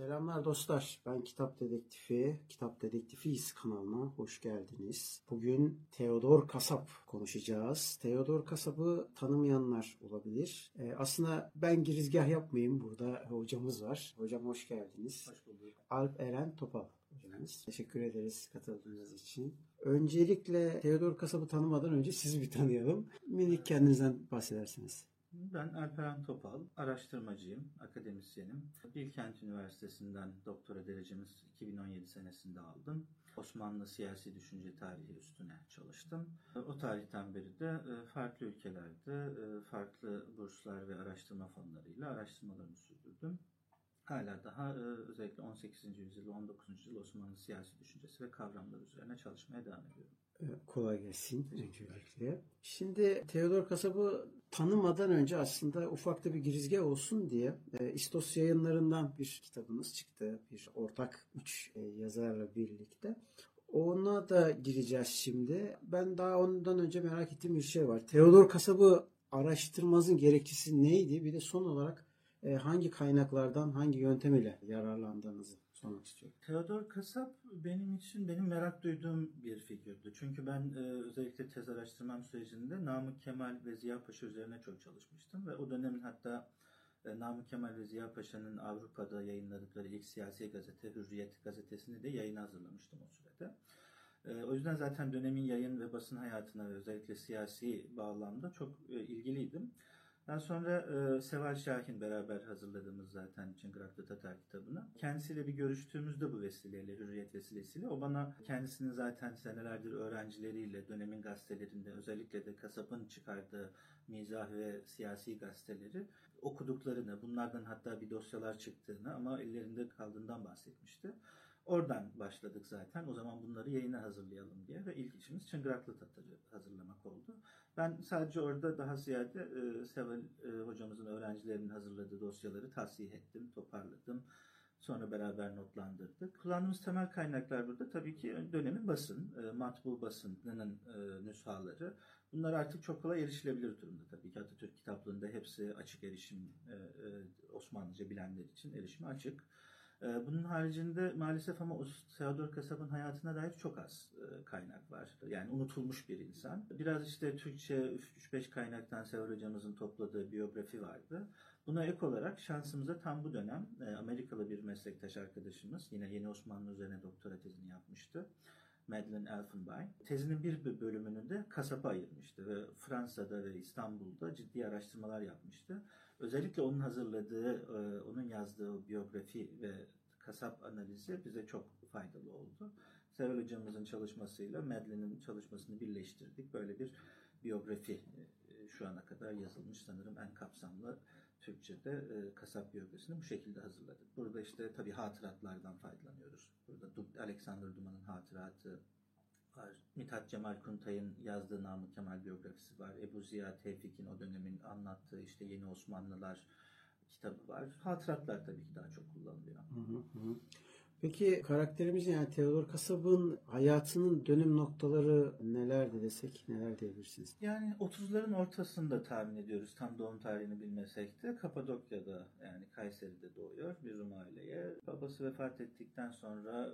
Selamlar dostlar. Ben Kitap Dedektifi, Kitap Dedektifiyiz kanalına hoş geldiniz. Bugün Theodor Kasap konuşacağız. Theodor Kasap'ı tanımayanlar olabilir. Ee, aslında ben girizgah yapmayayım. Burada hocamız var. Hocam hoş geldiniz. Hoş bulduk. Alp Eren Topal hocamız. Teşekkür ederiz katıldığınız için. Öncelikle Theodor Kasap'ı tanımadan önce sizi bir tanıyalım. Minik kendinizden bahsedersiniz. Ben Alperen Topal, araştırmacıyım, akademisyenim. Bilkent Üniversitesi'nden doktora derecemiz 2017 senesinde aldım. Osmanlı siyasi düşünce tarihi üstüne çalıştım. O tarihten beri de e, farklı ülkelerde e, farklı burslar ve araştırma fonlarıyla araştırmalarımı sürdürdüm. Hala daha e, özellikle 18. yüzyıl ve 19. yüzyıl Osmanlı siyasi düşüncesi ve kavramları üzerine çalışmaya devam ediyorum. Ee, Kolay gelsin öncelikle. Şimdi Theodor Kasap'ı tanımadan önce aslında ufak da bir girizgah olsun diye e, İstos yayınlarından bir kitabınız çıktı. Bir ortak üç e, yazarla birlikte. Ona da gireceğiz şimdi. Ben daha ondan önce merak ettiğim bir şey var. Theodor Kasap'ı araştırmanızın gerekçesi neydi? Bir de son olarak e, hangi kaynaklardan, hangi yöntem ile yararlandığınızı sormak istiyorum. Theodor Kasap benim için benim merak duyduğum bir figürdü. Çünkü ben e, özellikle tez araştırmam sürecinde Namık Kemal ve Ziya Paşa üzerine çok çalışmıştım ve o dönemin hatta e, Namık Kemal ve Ziya Paşa'nın Avrupa'da yayınladıkları ilk siyasi gazete Hürriyet gazetesini de yayına hazırlamıştım o sürede. E, o yüzden zaten dönemin yayın ve basın hayatına ve özellikle siyasi bağlamda çok e, ilgiliydim. Daha sonra e, Seval Şahin beraber hazırladığımız zaten Çıngıraklı Tatar kitabını. Kendisiyle bir görüştüğümüzde bu vesileyle, Hürriyet vesilesiyle o bana kendisinin zaten senelerdir öğrencileriyle dönemin gazetelerinde özellikle de Kasap'ın çıkardığı mizah ve siyasi gazeteleri okuduklarını, bunlardan hatta bir dosyalar çıktığını ama ellerinde kaldığından bahsetmişti. Oradan başladık zaten. O zaman bunları yayına hazırlayalım diye ve ilk işimiz Çıngıraklı Tatar'ı hazırlamak oldu. Ben sadece orada daha ziyade e, Seval e, hocamızın öğrencilerinin hazırladığı dosyaları tahsih ettim, toparladım. Sonra beraber notlandırdık. Kullandığımız temel kaynaklar burada tabii ki dönemin basın, e, matbu basınının e, nüshaları. Bunlar artık çok kolay erişilebilir durumda tabii ki. Atatürk kitaplığında hepsi açık erişim, e, e, Osmanlıca bilenler için erişimi açık. Ee, Bunun haricinde maalesef ama Theodor Kasap'ın hayatına dair çok az e, kaynak var. Yani unutulmuş bir insan. Biraz işte Türkçe 3-5 kaynaktan Seval hocamızın topladığı biyografi vardı. Buna ek olarak şansımıza tam bu dönem e, Amerikalı bir meslektaş arkadaşımız yine Yeni Osmanlı üzerine doktora tezini yapmıştı. Madeleine Elfenbein. Tezinin bir bölümünü de kasapa ayırmıştı ve Fransa'da ve İstanbul'da ciddi araştırmalar yapmıştı. Özellikle onun hazırladığı, e, onun yazdığı biyografi ve kasap analizi bize çok faydalı oldu. Seval hocamızın çalışmasıyla Madeleine'in çalışmasını birleştirdik. Böyle bir biyografi e, şu ana kadar yazılmış sanırım en kapsamlı Türkçe'de e, kasap biyografisini bu şekilde hazırladık. Burada işte tabii hatıratlardan faydalanıyoruz. Burada Alexander Duman'ın hatıratı var. Mithat Cemal Kuntay'ın yazdığı Namık Kemal biyografisi var. Ebu Ziya Tevfik'in o dönemin anlattığı işte Yeni Osmanlılar kitabı var. Hatıratlar tabii ki daha çok kullanılıyor. Hı hı hı. Peki karakterimizin yani Theodor Kasap'ın hayatının dönüm noktaları nelerdi desek neler diyebilirsiniz? Yani 30'ların ortasında tahmin ediyoruz. Tam doğum tarihini bilmesek de Kapadokya'da yani Kayseri'de doğuyor bir Rum aileye. Babası vefat ettikten sonra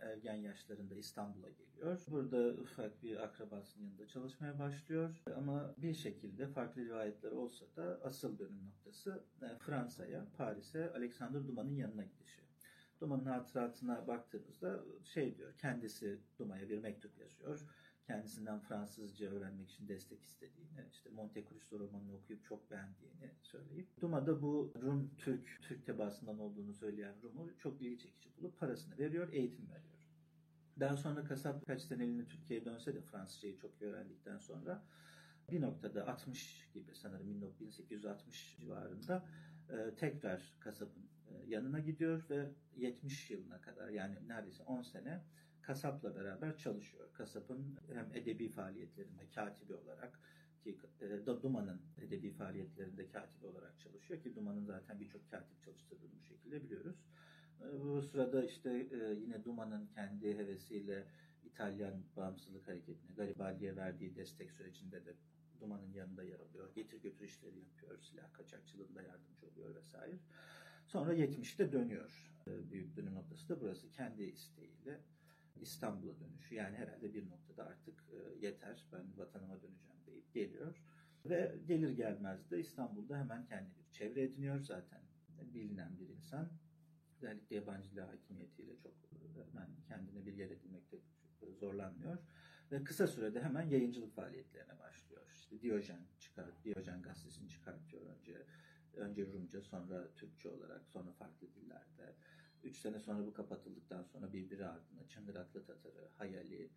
ergen yaşlarında İstanbul'a geliyor. Burada ufak bir akrabasının yanında çalışmaya başlıyor. Ama bir şekilde farklı rivayetler olsa da asıl dönüm noktası e, Fransa'ya, Paris'e Alexander Dumas'ın yanına gidişi. Duman'ın hatıratına baktığımızda şey diyor, kendisi Dumas'a bir mektup yazıyor. Kendisinden Fransızca öğrenmek için destek istediğini, işte Monte Cristo romanını okuyup çok beğendiğini söyleyip Duma da bu Rum Türk, Türk tebaasından olduğunu söyleyen Rum'u çok ilgi çekici bulup parasını veriyor, eğitim veriyor. Daha sonra kasap kaç seneliğine Türkiye'ye dönse de Fransızcayı çok iyi öğrendikten sonra bir noktada 60 gibi sanırım 1860 civarında e, tekrar kasabın e, yanına gidiyor ve 70 yılına kadar yani neredeyse 10 sene kasapla beraber çalışıyor. Kasapın hem edebi faaliyetlerinde katibi olarak ki e, Duman'ın edebi faaliyetlerinde katibi olarak çalışıyor ki Duman'ın zaten birçok katip çalıştırdığını bu şekilde biliyoruz. E, bu sırada işte yine Duman'ın kendi hevesiyle İtalyan bağımsızlık hareketine Garibaldi'ye verdiği destek sürecinde de Duman'ın yanında yer alıyor. Getir götür işleri yapıyor. Silah kaçakçılığında yardımcı oluyor vesaire. Sonra 70'te dönüyor. e, büyük dönüm noktası da burası. Kendi isteğiyle İstanbul'a dönüşü. Yani herhalde bir noktada artık e, yeter ben vatanıma döneceğim deyip geliyor. Ve gelir gelmez de İstanbul'da hemen kendi bir çevre ediniyor zaten bilinen bir insan. Özellikle yabancı hakimiyetiyle çok hemen kendine bir yer edinmekte zorlanmıyor. Ve kısa sürede hemen yayıncılık faaliyetlerine başlıyor. İşte Diyojen çıkar, Diyojen gazetesini çıkartıyor önce. Önce Rumca, sonra Türkçe olarak, sonra farklı dillerde. Üç sene sonra bu kapatıldıktan sonra birbiri ardına Çıngıraklı Tatarı, Hayali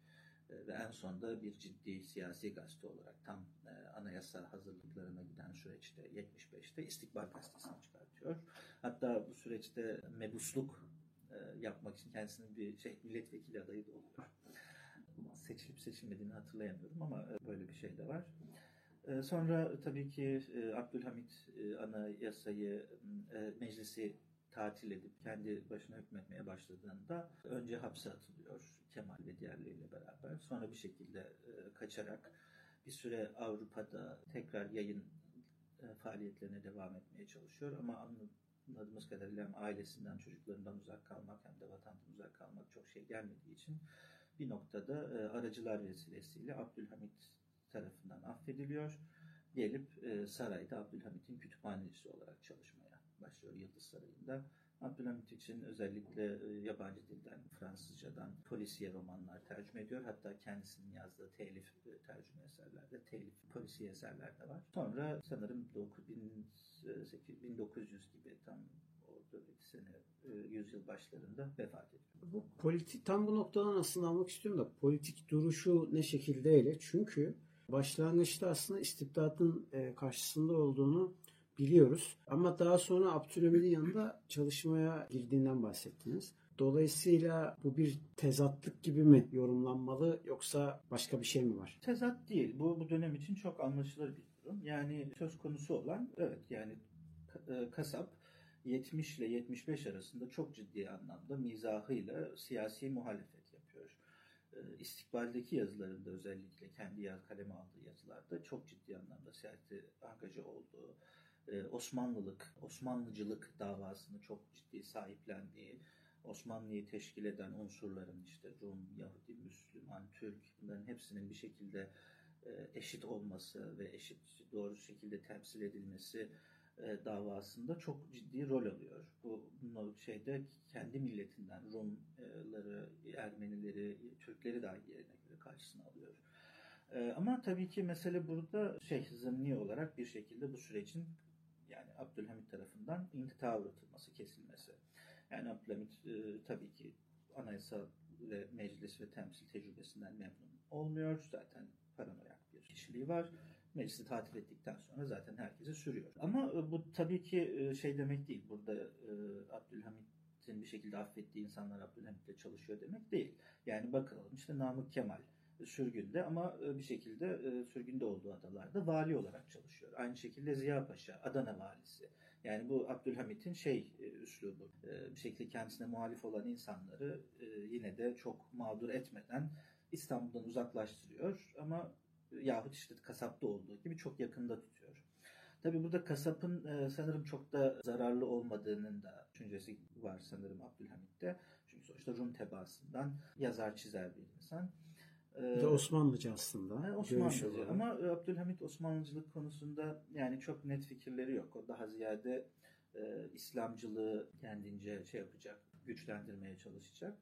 e, ve en sonunda bir ciddi siyasi gazete olarak tam e, anayasa hazırlıklarına giden süreçte 75'te İstikbal Gazetesi'ni çıkartıyor. Hatta bu süreçte mebusluk e, yapmak için kendisinin bir şey milletvekili adayı da oluyor. Seçilip seçilmediğini hatırlayamıyorum ama e, böyle bir şey de var. E, Sonra tabii ki e, Abdülhamit anayasayı, meclisi tatil edip kendi başına hükmetmeye başladığında önce hapse atılıyor Kemal ve diğerleriyle beraber. Sonra bir şekilde kaçarak bir süre Avrupa'da tekrar yayın faaliyetlerine devam etmeye çalışıyor ama anladığımız kadarıyla hem ailesinden, çocuklarından uzak kalmak hem de vatandan uzak kalmak çok şey gelmediği için bir noktada e, aracılar vesilesiyle Abdülhamit tarafından affediliyor. Gelip e, sarayda Abdülhamit'in kütüphanecisi olarak çalışmaya başlıyor Yıldız Sarayı'nda. Abdülhamit için özellikle e, yabancı dilden, Fransızcadan polisiye romanlar tercüme ediyor. Hatta kendisinin yazdığı telif e, tercüme eserlerde, telif polisiye eserler de var. Sonra sanırım 1900, 1900 gibi tam o dönemki sene e, yüzyıl başlarında vefat ediyor. Bu politik tam bu noktadan aslında almak istiyorum da politik duruşu ne şekildeyle? Çünkü başlangıçta aslında istibdatın e, karşısında olduğunu biliyoruz. Ama daha sonra Abdülhamid'in yanında çalışmaya girdiğinden bahsettiniz. Dolayısıyla bu bir tezatlık gibi mi yorumlanmalı yoksa başka bir şey mi var? Tezat değil. Bu, bu dönem için çok anlaşılır bir durum. Yani söz konusu olan evet yani e, kasap 70 ile 75 arasında çok ciddi anlamda mizahıyla siyasi muhalefet yapıyor. E, İstikbaldeki yazılarında özellikle kendi yaz kaleme aldığı yazılarda çok ciddi anlamda siyasi angaja olduğu, e, Osmanlılık, Osmanlıcılık davasını çok ciddi sahiplendiği, Osmanlı'yı teşkil eden unsurların işte Rum, Yahudi, Müslüman, Türk bunların hepsinin bir şekilde eşit olması ve eşit doğru şekilde temsil edilmesi davasında çok ciddi rol alıyor. Bu şeyde kendi milletinden Rumları, Ermenileri, Türkleri dahi yerine göre karşısına alıyor. Ama tabii ki mesele burada şey zımni olarak bir şekilde bu sürecin yani Abdülhamit tarafından intihar uğratılması, kesilmesi. Yani Abdülhamit e, tabii ki anayasa ve meclis ve temsil tecrübesinden memnun olmuyor. Zaten paranoyak bir kişiliği var. Meclisi tatil ettikten sonra zaten herkese sürüyor. Ama e, bu tabii ki şey demek değil. Burada e, Abdülhamit'in bir şekilde affettiği insanlar Abdülhamit'le çalışıyor demek değil. Yani bakalım işte Namık Kemal sürgünde ama bir şekilde sürgünde olduğu adalarda vali olarak çalışıyor. Aynı şekilde Ziya Paşa, Adana valisi. Yani bu Abdülhamit'in şey üslubu. Bir şekilde kendisine muhalif olan insanları yine de çok mağdur etmeden İstanbul'dan uzaklaştırıyor ama yahut işte kasapta olduğu gibi çok yakında tutuyor. Tabii burada kasapın sanırım çok da zararlı olmadığının da düşüncesi var sanırım Abdülhamit'te. Çünkü sonuçta Rum tebaasından yazar çizer bir insan. Bir de Osmanlıca aslında. Yani Osmanlıca ama Abdülhamit Osmanlıcılık konusunda yani çok net fikirleri yok. O daha ziyade e, İslamcılığı kendince şey yapacak, güçlendirmeye çalışacak.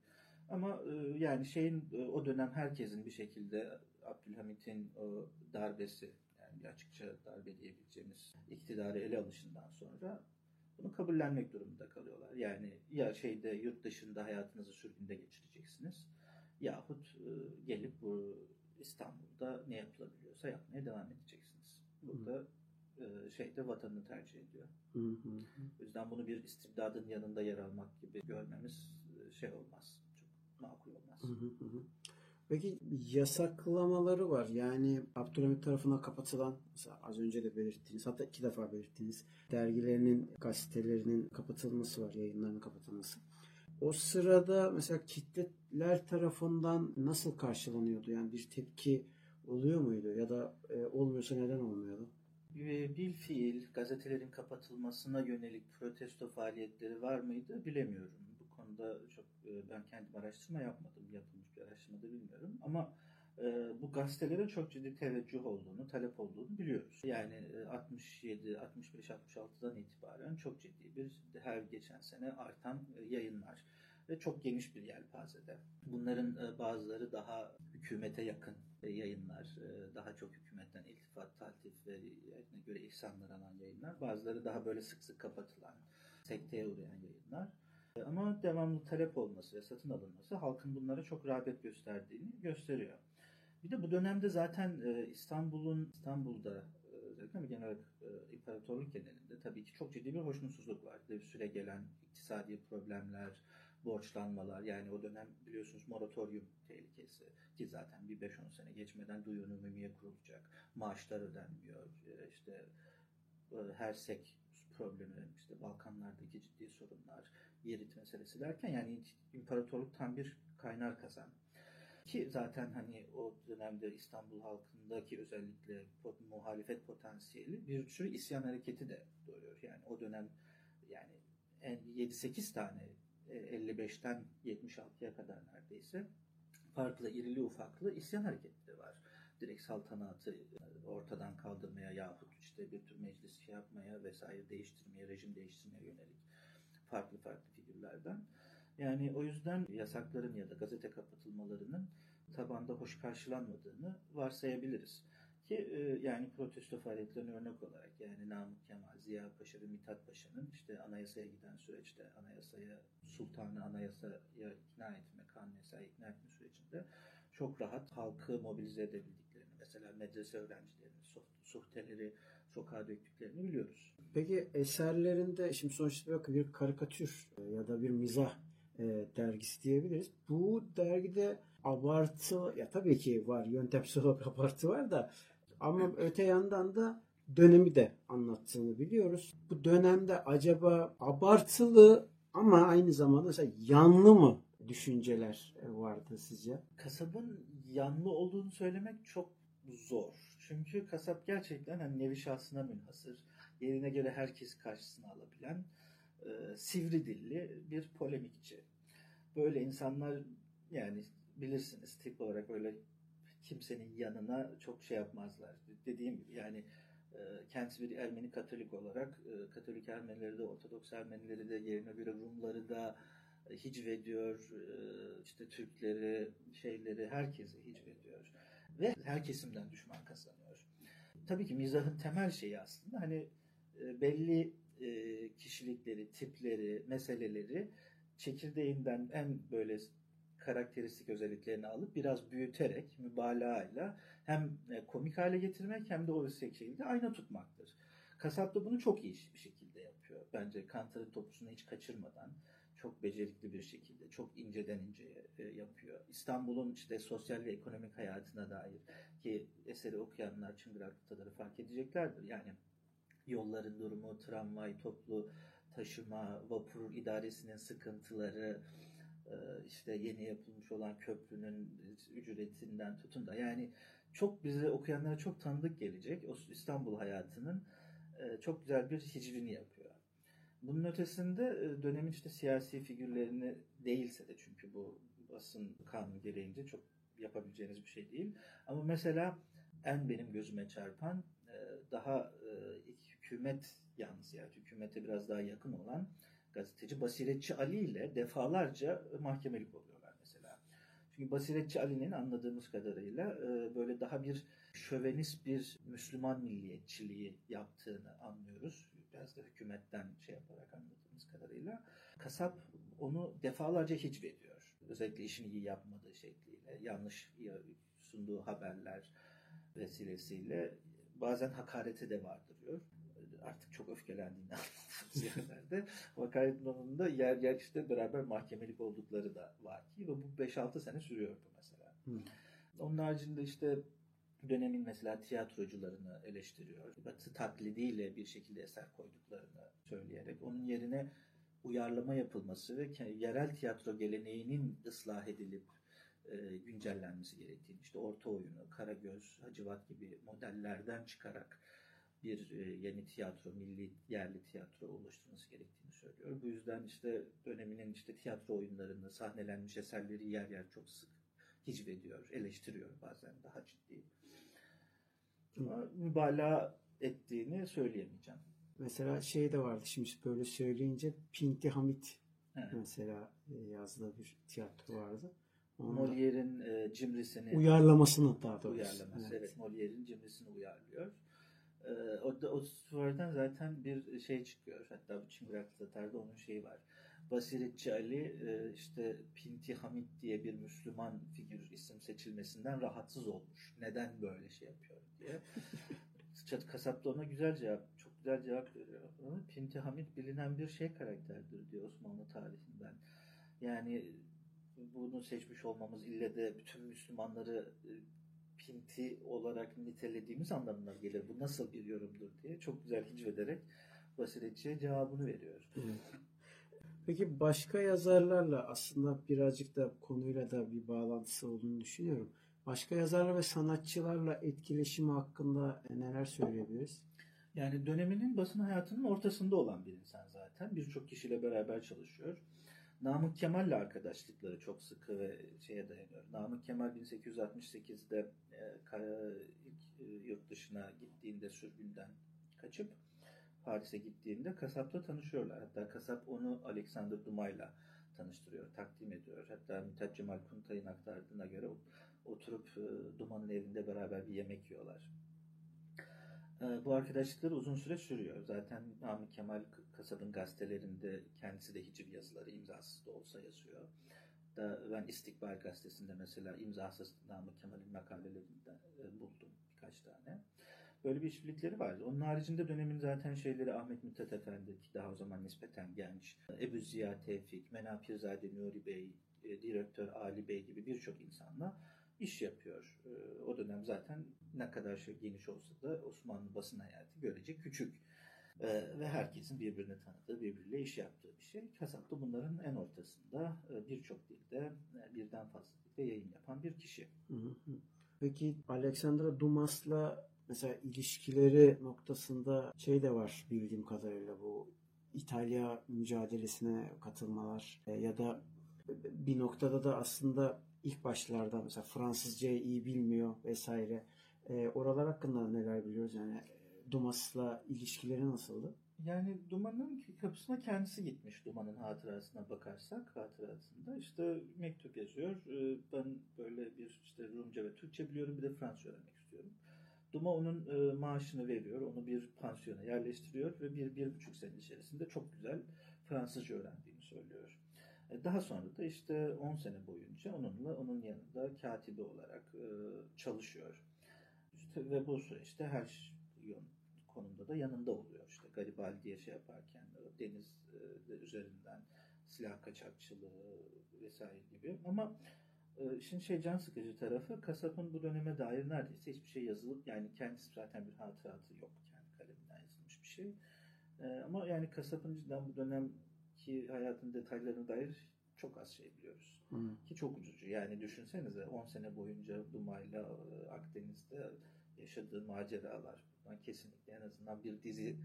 Ama e, yani şeyin e, o dönem herkesin bir şekilde Abdülhamit'in o darbesi yani açıkça darbe diyebileceğimiz iktidarı ele alışından sonra bunu kabullenmek durumunda kalıyorlar. Yani ya şeyde yurt dışında hayatınızı sürgünde geçireceksiniz yahut e, gelip bu İstanbul'da ne yapılabiliyorsa yapmaya devam edeceksiniz. Burada e, şeyde vatanını tercih ediyor. Hı hı. O yüzden bunu bir istibdadın yanında yer almak gibi görmemiz e, şey olmaz. Çok makul olmaz. Hı hı hı. Peki yasaklamaları var. Yani Abdülhamit tarafından kapatılan, mesela az önce de belirttiğiniz, hatta iki defa belirttiğiniz dergilerinin, gazetelerinin kapatılması var, yayınlarının kapatılması. O sırada mesela kitleler tarafından nasıl karşılanıyordu? Yani bir tepki oluyor muydu? Ya da e, olmuyorsa neden olmuyordu? Bil fiil gazetelerin kapatılmasına yönelik protesto faaliyetleri var mıydı bilemiyorum. Bu konuda çok e, ben kendim araştırma yapmadım. Yapılmış bir araştırma da bilmiyorum. Ama e, bu gazetelere çok ciddi teveccüh olduğunu, talep olduğunu biliyoruz. Yani e, 67, 65, 66'dan itibaren çok ciddi bir her geçen sene artan e, yayınlar ve çok geniş bir yelpazede. Bunların e, bazıları daha hükümete yakın e, yayınlar, daha çok hükümetten iltifat, taltif ve yerine göre ihsanlar alan yayınlar. Bazıları daha böyle sık sık kapatılan, sekteye uğrayan yayınlar. Ama devamlı talep olması ve satın alınması halkın bunlara çok rağbet gösterdiğini gösteriyor. Bir de bu dönemde zaten e, İstanbul'un İstanbul'da e, özellikle ama genel olarak e, imparatorluk genelinde tabii ki çok ciddi bir hoşnutsuzluk var. Bir süre gelen iktisadi problemler, borçlanmalar yani o dönem biliyorsunuz moratorium tehlikesi ki zaten bir 5-10 sene geçmeden duyunu mümiye kurulacak. Maaşlar ödenmiyor. işte e, Hersek problemi, işte Balkanlardaki ciddi sorunlar, Yerit meselesi derken yani imparatorluk tam bir kaynar kazan. Ki zaten hani o dönemde İstanbul halkındaki özellikle muhalefet potansiyeli bir sürü isyan hareketi de doğuyor. Yani o dönem yani en 7-8 tane e, 55'ten 76'ya kadar neredeyse farklı irili ufaklı isyan hareketleri var. Direkt saltanatı e, ortadan kaldırmaya yahut işte bir tür meclis şey yapmaya vesaire değiştirmeye, rejim değiştirmeye yönelik farklı farklı figürlerden. Yani o yüzden yasakların ya da gazete kapatılmalarının tabanda hoş karşılanmadığını varsayabiliriz. Ki e, yani protesto faaliyetlerine örnek olarak yani Namık Kemal, Ziya Paşa ve Mithat Paşa'nın işte anayasaya giden süreçte anayasaya, sultanı anayasaya ikna etme, kanun yasaya ikna etme sürecinde çok rahat halkı mobilize edebildiklerini, mesela medrese öğrencilerini, suh- suhteleri sokağa döktüklerini biliyoruz. Peki eserlerinde şimdi sonuçta bakın bir karikatür e, ya da bir mizah e, dergisi diyebiliriz. Bu dergide abartı ya tabii ki var yöntemsel olarak abartı var da ama öte yandan da dönemi de anlattığını biliyoruz. Bu dönemde acaba abartılı ama aynı zamanda mesela yanlı mı düşünceler e, vardı sizce? Kasabın yanlı olduğunu söylemek çok zor. Çünkü kasap gerçekten hani nevi şahsına münhasır, yerine göre herkes karşısına alabilen, e, sivri dilli bir polemikçi. Böyle insanlar yani bilirsiniz tip olarak öyle kimsenin yanına çok şey yapmazlar. Dediğim gibi yani e, kendisi bir Ermeni Katolik olarak e, Katolik Ermenileri de Ortodoks Ermenileri de yerine göre Rumları da hicvediyor, e, işte Türkleri, şeyleri, herkesi hicvediyor. Ve her kesimden düşman kazanıyor. Tabii ki mizahın temel şeyi aslında hani belli e, kişilikleri, tipleri, meseleleri çekirdeğinden en böyle karakteristik özelliklerini alıp biraz büyüterek, mübalağayla hem e, komik hale getirmek hem de o şekilde ayna tutmaktır. Kasap da bunu çok iyi bir şekilde yapıyor. Bence Kantar'ın topusunu hiç kaçırmadan çok becerikli bir şekilde, çok inceden inceye e, yapıyor. İstanbul'un işte sosyal ve ekonomik hayatına dair ki eseri okuyanlar çıngıraklıtaları fark edeceklerdir. Yani yolların durumu, tramvay, toplu taşıma, vapur idaresinin sıkıntıları, e, işte yeni yapılmış olan köprünün ücretinden tutun da yani çok bize okuyanlara çok tanıdık gelecek. O İstanbul hayatının e, çok güzel bir hicvini yapıyor. Bunun ötesinde e, dönemin işte siyasi figürlerini değilse de çünkü bu basın kanunu gereğince çok yapabileceğiniz bir şey değil. Ama mesela en benim gözüme çarpan daha hükümet yanlısı yani hükümete biraz daha yakın olan gazeteci Basiretçi Ali ile defalarca mahkemelik oluyorlar mesela. Çünkü Basiretçi Ali'nin anladığımız kadarıyla e, böyle daha bir şövenist bir Müslüman milliyetçiliği yaptığını anlıyoruz. Biraz da hükümetten şey yaparak anladığımız kadarıyla. Kasap onu defalarca hicvediyor. Özellikle işini iyi yapmadığı şekliyle, yanlış sunduğu haberler vesilesiyle bazen hakarete de vardırıyor. Artık çok öfkelendiğini anladığımız yerlerde. Hakaretin onunda yer yer işte beraber mahkemelik oldukları da var ki ve bu 5-6 sene sürüyordu mesela. Hı. Onun haricinde işte dönemin mesela tiyatrocularını eleştiriyor. Batı taklidiyle bir şekilde eser koyduklarını söyleyerek onun yerine uyarlama yapılması ve yerel tiyatro geleneğinin ıslah edilip e, güncellenmesi gerektiğini, işte orta oyunu, Karagöz, Hacivat gibi modellerden çıkarak bir e, yeni tiyatro, milli yerli tiyatro oluşturması gerektiğini söylüyor. Bu yüzden işte döneminin işte tiyatro oyunlarını, sahnelenmiş eserleri yer yer çok sık hicvediyor, eleştiriyor bazen daha ciddi. Ama mübalağa ettiğini söyleyemeyeceğim. Mesela şey de vardı şimdi böyle söyleyince Pinti Hamit Evet. mesela e, yazdığı bir tiyatro vardı. Molière'in e, cimrisini uyarlamasını daha doğrusu. uyarlaması. Evet, Molière'in cimrisini uyarlıyor. Ee, o da o sonradan zaten bir şey çıkıyor. Hatta bu Çıngıraklı Tatar'da onun şeyi var. Basiretçi Ali e, işte Pinti Hamit diye bir Müslüman figür isim seçilmesinden rahatsız olmuş. Neden böyle şey yapıyor diye. Çat Kasap da ona güzel cevap, çok güzel cevap veriyor. Ama Pinti Hamit bilinen bir şey karakterdir diyor Osmanlı tarihinden. Yani bunu seçmiş olmamız ille de bütün Müslümanları e, pinti olarak nitelediğimiz anlamına gelir. Bu nasıl bir yorumdur diye çok güzel hicvederek Basiretçi'ye cevabını veriyor. Peki başka yazarlarla aslında birazcık da konuyla da bir bağlantısı olduğunu düşünüyorum. Başka yazarlar ve sanatçılarla etkileşimi hakkında neler söyleyebiliriz? Yani döneminin basın hayatının ortasında olan bir insan zaten. Birçok kişiyle beraber çalışıyor. Namık Kemal'le arkadaşlıkları çok sıkı ve şeye dayanıyor. Namık Kemal 1868'de e, ilk e, yurt dışına gittiğinde sürgünden kaçıp Paris'e gittiğinde Kasap'ta tanışıyorlar. Hatta Kasap onu Alexander Dumas'la tanıştırıyor, takdim ediyor. Hatta Mithat Cemal Kuntay'ın aktardığına göre oturup e, Duman'ın evinde beraber bir yemek yiyorlar. Bu arkadaşlıkları uzun süre sürüyor. Zaten Namık Kemal Kasab'ın gazetelerinde kendisi de hiciv yazıları imzasız da olsa yazıyor. Da ben İstikbal gazetesinde mesela imzasız Namık Kemal'in makalelerinden e, buldum birkaç tane. Böyle bir işbirlikleri vardı. Onun haricinde dönemin zaten şeyleri Ahmet Mithat Efendi ki daha o zaman nispeten genç. Ebu Ziya Tevfik, Menapirzade Nuri Bey, e, Direktör Ali Bey gibi birçok insanla iş yapıyor. E, O dönem zaten ne kadar şey geniş olsa da Osmanlı basın hayatı görece küçük. E, ve herkesin birbirini tanıdığı, birbiriyle iş yaptığı bir şey. Kasap da bunların en ortasında e, birçok dilde, e, birden fazla dilde yayın yapan bir kişi. Peki Alexandra Dumas'la mesela ilişkileri noktasında şey de var bildiğim kadarıyla bu İtalya mücadelesine katılmalar e, ya da bir noktada da aslında ilk başlarda mesela Fransızcayı iyi bilmiyor vesaire. E, oralar hakkında neler biliyoruz yani Dumas'la ilişkileri nasıldı? Yani Duman'ın kapısına kendisi gitmiş Duman'ın hatırasına bakarsak hatırasında işte mektup yazıyor. Ee, Ben böyle bir işte Rumca ve Türkçe biliyorum bir de Fransızca öğrenmek istiyorum. Duma onun e, maaşını veriyor. Onu bir pansiyona yerleştiriyor ve bir, bir buçuk sene içerisinde çok güzel Fransızca öğrendiğini söylüyor. E, Daha sonra da işte 10 sene boyunca onunla onun yanında katibi olarak e, çalışıyor. İşte ve bu süreçte her yön- konumda da yanında oluyor. İşte Garibaldi'ye şey yaparken deniz e, üzerinden silah kaçakçılığı vesaire gibi. Ama e, işin şey can sıkıcı tarafı Kasap'ın bu döneme dair neredeyse hiçbir şey yazılıp yani kendisi zaten bir hatıratı yok. Kendi kaleminden yazılmış bir şey. E, ama yani Kasap'ın cidden bu dönemki hayatın detaylarına dair çok az şey biliyoruz. Hı. Ki çok ucucu. Yani düşünsenize 10 sene boyunca Dumay'la e, Akdeniz'de yaşadığı maceralar. Ben kesinlikle en azından bir dizi,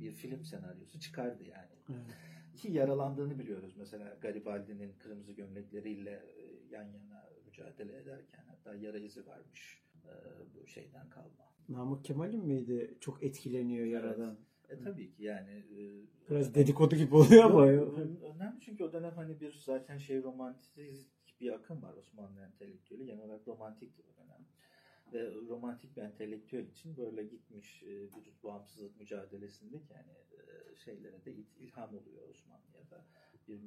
bir film senaryosu çıkardı yani. Evet. Ki yaralandığını biliyoruz. Mesela Garibaldi'nin kırmızı gömlekleriyle e, yan yana mücadele ederken hatta yara izi varmış e, bu şeyden kalma. Namık Kemal'in miydi? Çok etkileniyor yaradan. E tabii ki yani e, Biraz dedikodu gibi oluyor ama. Önemli çünkü o dönem hani bir zaten şey romantik bir akım var Osmanlı entelektüeli. Genel olarak romantik o dönem. Ve romantik bir entelektüel için böyle gitmiş e, bir bağımsızlık mücadelesindeki yani e, şeylere de il- ilham oluyor Osmanlı'ya da. Bir,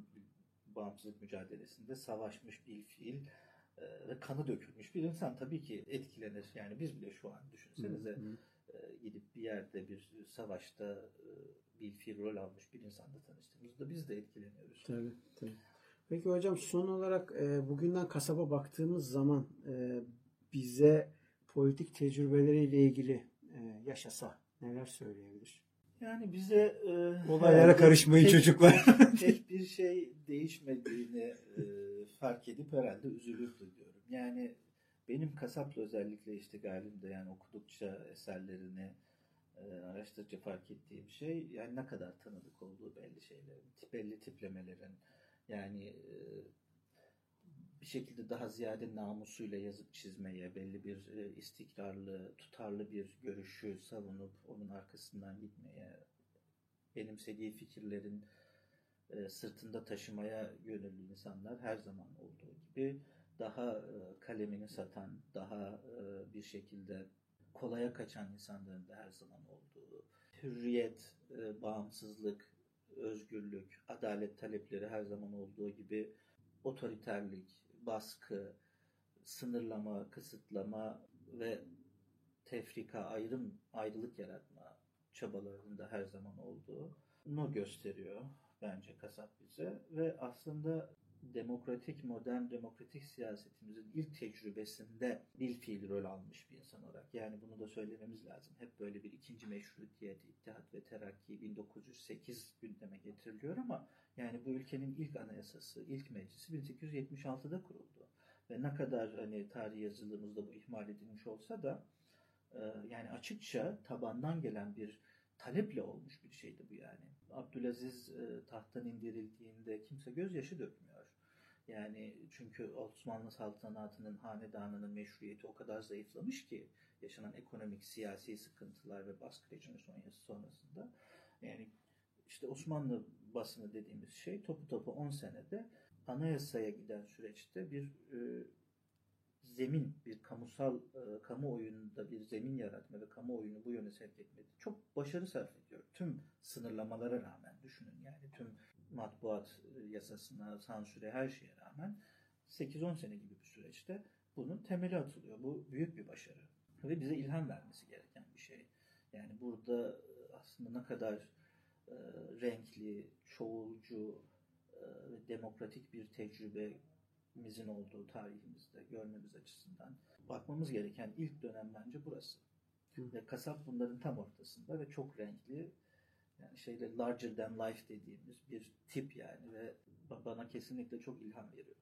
bağımsızlık mücadelesinde savaşmış bir fiil e, ve kanı dökülmüş bir insan tabii ki etkilenir. Yani biz bile şu an düşünsenize Hı hı. gidip bir yerde bir savaşta bir fiil rol almış bir insanla tanıştığımızda biz de etkileniyoruz. Tabii, tabii. Peki hocam son olarak e, bugünden kasaba baktığımız zaman e, bize politik tecrübeleriyle ilgili e, yaşasa neler söyleyebilir? Yani bize e, Olaylara karışmayın tek- çocuklar. tek bir şey değişmediğini e, fark edip herhalde üzülürdü diyorum. Yani benim kasapla özellikle işte galimde yani okudukça eserlerini e, araştırdıkça fark ettiğim şey yani ne kadar tanıdık olduğu belli şeylerin, belli tiplemelerin yani e, bir şekilde daha ziyade namusuyla yazıp çizmeye, belli bir e, istikrarlı, tutarlı bir görüşü savunup onun arkasından gitmeye, benimsediği fikirlerin e, sırtında taşımaya gönüllü insanlar her zaman olduğu gibi daha e, kalemini satan, daha bir şekilde kolaya kaçan insanların da her zaman olduğu, hürriyet, bağımsızlık, özgürlük, adalet talepleri her zaman olduğu gibi otoriterlik, baskı, sınırlama, kısıtlama ve tefrika, ayrım, ayrılık yaratma çabalarında her zaman olduğunu gösteriyor bence kasap bize ve aslında demokratik, modern demokratik siyasetimizin ilk tecrübesinde bil fiil rol almış bir insan olarak. Yani bunu da söylememiz lazım. Hep böyle bir ikinci meşrutiyet, ittihat ve terakki 1908 gündeme getiriliyor ama yani bu ülkenin ilk anayasası, ilk meclisi 1876'da kuruldu. Ve ne kadar hani tarih yazılımızda bu ihmal edilmiş olsa da e, yani açıkça tabandan gelen bir taleple olmuş bir şeydi bu yani. Abdülaziz e, tahttan indirildiğinde kimse gözyaşı dökmüyor. Yani çünkü Osmanlı saltanatının hanedanının meşruiyeti o kadar zayıflamış ki yaşanan ekonomik, siyasi sıkıntılar ve baskı rejimi sonrası sonrasında yani işte Osmanlı basını dediğimiz şey topu topu 10 senede anayasaya giden süreçte bir e, zemin, bir kamusal e, kamuoyunda bir zemin yaratma ve kamuoyunu bu yöne sevk etmedi. Çok başarı sarf ediyor. Tüm sınırlamalara rağmen düşünün yani tüm matbuat e, yasasına, sansüre her şeye rağmen 8-10 sene gibi bir süreçte bunun temeli atılıyor. Bu büyük bir başarı ve bize ilham vermesi gereken bir şey. Yani burada e, aslında ne kadar e, renkli, çoğulcu e, ve demokratik bir tecrübemizin olduğu tarihimizde görmemiz açısından bakmamız gereken ilk dönem bence burası. Hı. Ve kasap bunların tam ortasında ve çok renkli yani şeyle larger than life dediğimiz bir tip yani ve ba- bana kesinlikle çok ilham veriyor.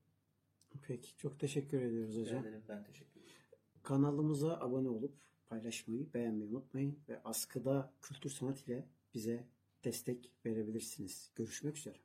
Peki çok teşekkür ediyoruz hocam. ederim, ben teşekkür ederim. Kanalımıza abone olup paylaşmayı, beğenmeyi unutmayın ve askıda kültür sanat ile bize destek verebilirsiniz. Görüşmek üzere.